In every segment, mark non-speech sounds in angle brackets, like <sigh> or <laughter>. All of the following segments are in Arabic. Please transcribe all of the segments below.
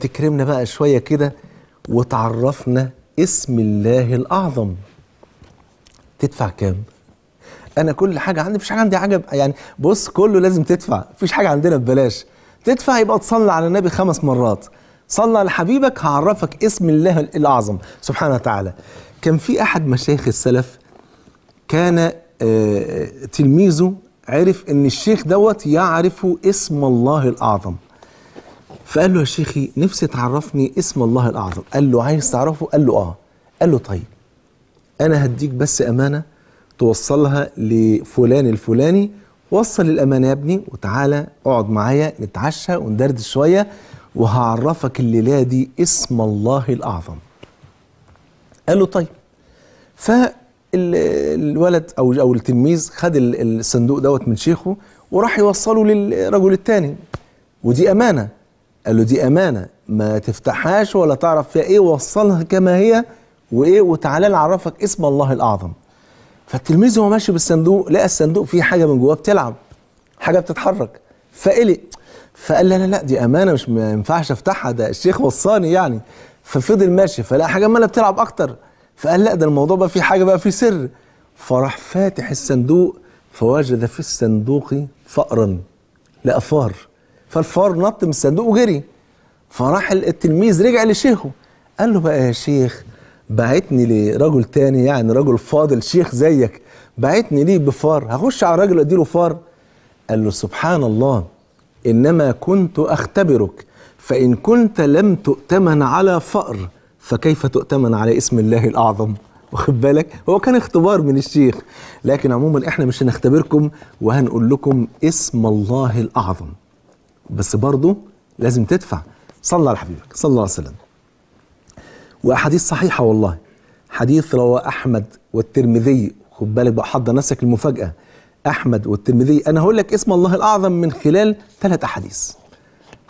تكرمنا بقى شوية كده وتعرفنا اسم الله الأعظم. تدفع كام؟ أنا كل حاجة عندي مفيش حاجة عندي حاجة يعني بص كله لازم تدفع مفيش حاجة عندنا ببلاش. تدفع يبقى تصلي على النبي خمس مرات. صلى على حبيبك هعرفك اسم الله الأعظم سبحانه وتعالى. كان في أحد مشايخ السلف كان آه، تلميذه عرف إن الشيخ دوت يعرف اسم الله الأعظم. فقال له يا شيخي نفسي تعرفني اسم الله الأعظم. قال له عايز تعرفه؟ قال له آه. قال له طيب أنا هديك بس أمانة توصلها لفلان الفلاني وصل الأمانة يا ابني وتعالى اقعد معايا نتعشى وندردش شوية وهعرفك الليلة دي اسم الله الأعظم. قال له طيب. فالولد أو أو التلميذ خد ال- الصندوق دوت من شيخه وراح يوصله للرجل الثاني ودي أمانة. قال له دي أمانة ما تفتحهاش ولا تعرف فيها إيه وصلها كما هي وإيه وتعالى نعرفك اسم الله الأعظم. فالتلميذ وهو ماشي بالصندوق لقى الصندوق فيه حاجة من جواه بتلعب حاجة بتتحرك. فقلق فقال لا لا لا دي أمانة مش ما ينفعش أفتحها ده الشيخ وصاني يعني. ففضل ماشي فلقى حاجة عماله بتلعب أكتر. فقال لا ده الموضوع بقى فيه حاجة بقى فيه سر. فراح فاتح الصندوق فوجد في الصندوق فأرا لقى فار. فالفار نط من الصندوق وجري. فراح التلميذ رجع لشيخه. قال له بقى يا شيخ بعتني لرجل تاني يعني رجل فاضل شيخ زيك. بعتني ليه بفار؟ هخش على الراجل أديله فار. قال له سبحان الله إنما كنت أختبرك فإن كنت لم تؤتمن على فأر فكيف تؤتمن على اسم الله الأعظم؟ <laughs> واخد بالك؟ هو كان اختبار من الشيخ. لكن عموما إحنا مش هنختبركم وهنقول لكم اسم الله الأعظم. بس برضه لازم تدفع. صلى على حبيبك. صلى الله عليه وسلم. وأحاديث صحيحة والله. حديث رواه أحمد والترمذي. خد بالك بقى حضر نفسك المفاجاه أحمد والترمذي. أنا هقول لك اسم الله الأعظم من خلال ثلاث أحاديث.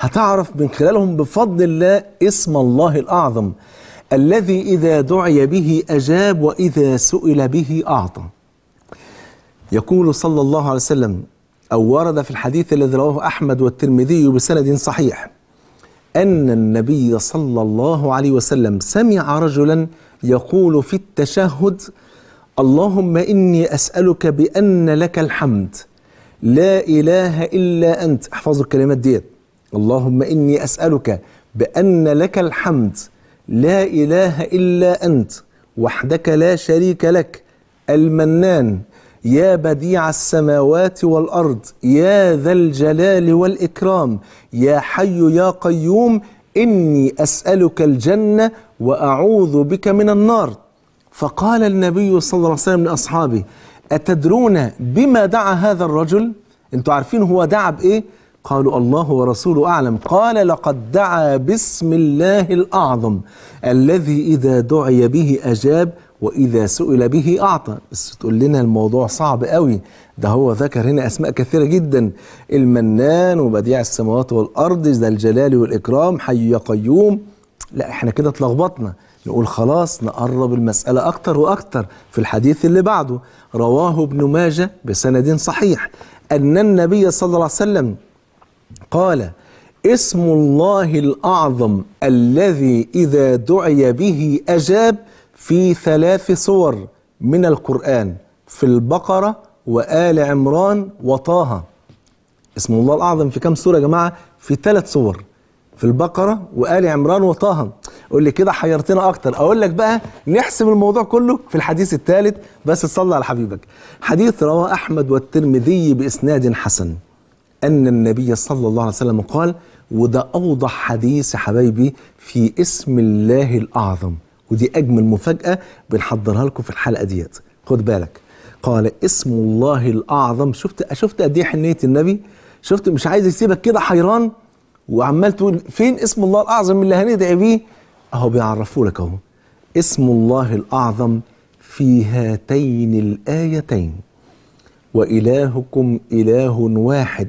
هتعرف من خلالهم بفضل الله اسم الله الأعظم. الذي إذا دعي به أجاب وإذا سئل به أعطى. يقول صلى الله عليه وسلم أو ورد في الحديث الذي رواه أحمد والترمذي بسند صحيح أن النبي صلى الله عليه وسلم سمع رجلا يقول في التشهد اللهم إني أسألك بأن لك الحمد لا إله إلا أنت. احفظوا الكلمات ديت. اللهم إني أسألك بأن لك الحمد لا إله إلا أنت وحدك لا شريك لك المنان. يا بديع السماوات والأرض يا ذا الجلال والإكرام يا حي يا قيوم إني أسألك الجنة وأعوذ بك من النار. فقال النبي صلى الله عليه وسلم لأصحابه أتدرون بما دعا هذا الرجل؟ أنتوا عارفين هو دعا بإيه؟ قالوا الله ورسوله أعلم. قال لقد دعا باسم الله الأعظم الذي إذا دعي به أجاب وإذا سئل به أعطى. بس تقول لنا الموضوع صعب قوي. ده هو ذكر هنا أسماء كثيرة جدا. المنان وبديع السماوات والأرض ذا الجلال والإكرام حي يا قيوم. لا إحنا كده اتلخبطنا. نقول خلاص نقرب المسألة أكتر وأكتر في الحديث اللي بعده. رواه ابن ماجه بسند صحيح. أن النبي صلى الله عليه وسلم قال اسم الله الأعظم الذي إذا دعي به أجاب في ثلاث صور من القرآن في البقرة وآل عمران وطه. اسم الله الأعظم في كم سورة يا جماعة؟ في ثلاث صور في البقرة وآل عمران وطه. قول لي كده حيرتنا أكتر. أقول لك بقى نحسم الموضوع كله في الحديث الثالث بس تصلي على حبيبك. حديث رواه أحمد والترمذي بإسناد حسن. أن النبي صلى الله عليه وسلم قال وده أوضح حديث حبايبي في اسم الله الأعظم. ودي أجمل مفاجأة بنحضرها لكم في الحلقة ديت. خد بالك. قال اسم الله الأعظم. شفت شفت قد إيه حنية النبي؟ شفت مش عايز يسيبك كده حيران؟ وعمال تقول فين اسم الله الأعظم اللي هندعي بيه؟ أهو بيعرفوا لك أهو. اسم الله الأعظم في هاتين الآيتين. وإلهكم إله واحد.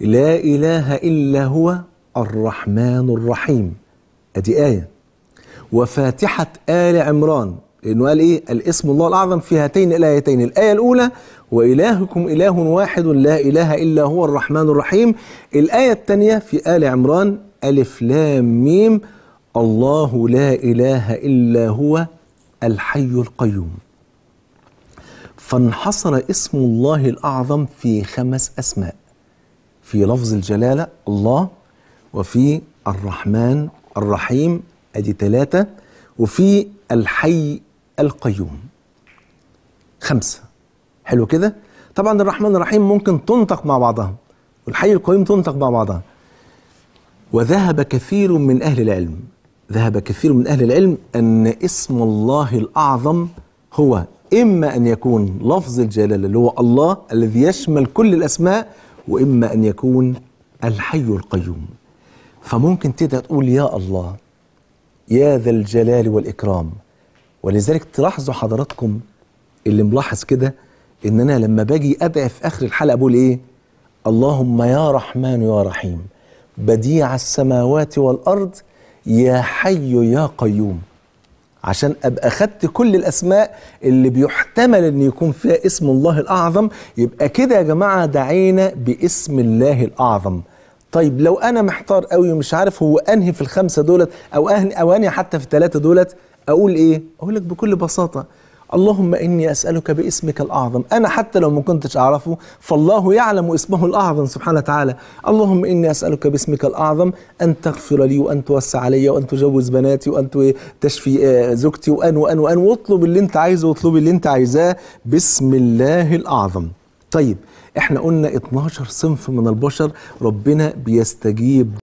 لا إله إلا هو الرحمن الرحيم. أدي آية. وفاتحة آل عمران لأنه قال إيه؟ الاسم الله الأعظم في هاتين الآيتين. الآية الأولى وإلهكم إله واحد لا إله إلا هو الرحمن الرحيم. الآية الثانية في آل عمران ألف لام ميم الله لا إله إلا هو الحي القيوم. فانحصر اسم الله الأعظم في خمس أسماء في لفظ الجلالة الله وفي الرحمن الرحيم أدي ثلاثة وفي الحي القيوم. خمسة. حلو كده؟ طبعا الرحمن الرحيم ممكن تنطق مع بعضها. والحي القيوم تنطق مع بعضها. وذهب كثير من أهل العلم. ذهب كثير من أهل العلم أن اسم الله الأعظم هو إما أن يكون لفظ الجلالة اللي هو الله الذي يشمل كل الأسماء وإما أن يكون الحي القيوم. فممكن تبدأ تقول يا الله يا ذا الجلال والإكرام. ولذلك تلاحظوا حضراتكم اللي ملاحظ كده إن أنا لما باجي أدعي في آخر الحلقة بقول إيه؟ اللهم يا رحمن يا رحيم. بديع السماوات والأرض يا حي يا قيوم. عشان أبقى خدت كل الأسماء اللي بيحتمل إن يكون فيها اسم الله الأعظم يبقى كده يا جماعة دعينا باسم الله الأعظم. طيب لو أنا محتار قوي ومش عارف هو أنهي في الخمسة دولت أو انهي أو أنهي حتى في الثلاثه دولت أقول إيه؟ أقول لك بكل بساطة اللهم إني أسألك باسمك الأعظم. أنا حتى لو ما كنتش أعرفه فالله يعلم اسمه الأعظم سبحانه وتعالى. اللهم إني أسألك باسمك الأعظم أن تغفر لي وأن توسع علي وأن تجوز بناتي وأن تشفي آه، زوجتي وان وان وأن واطلب اللي أنت عايزه واطلب اللي أنت عايزاه بسم الله الأعظم. طيب إحنا قلنا 12 صنف من البشر ربنا بيستجيب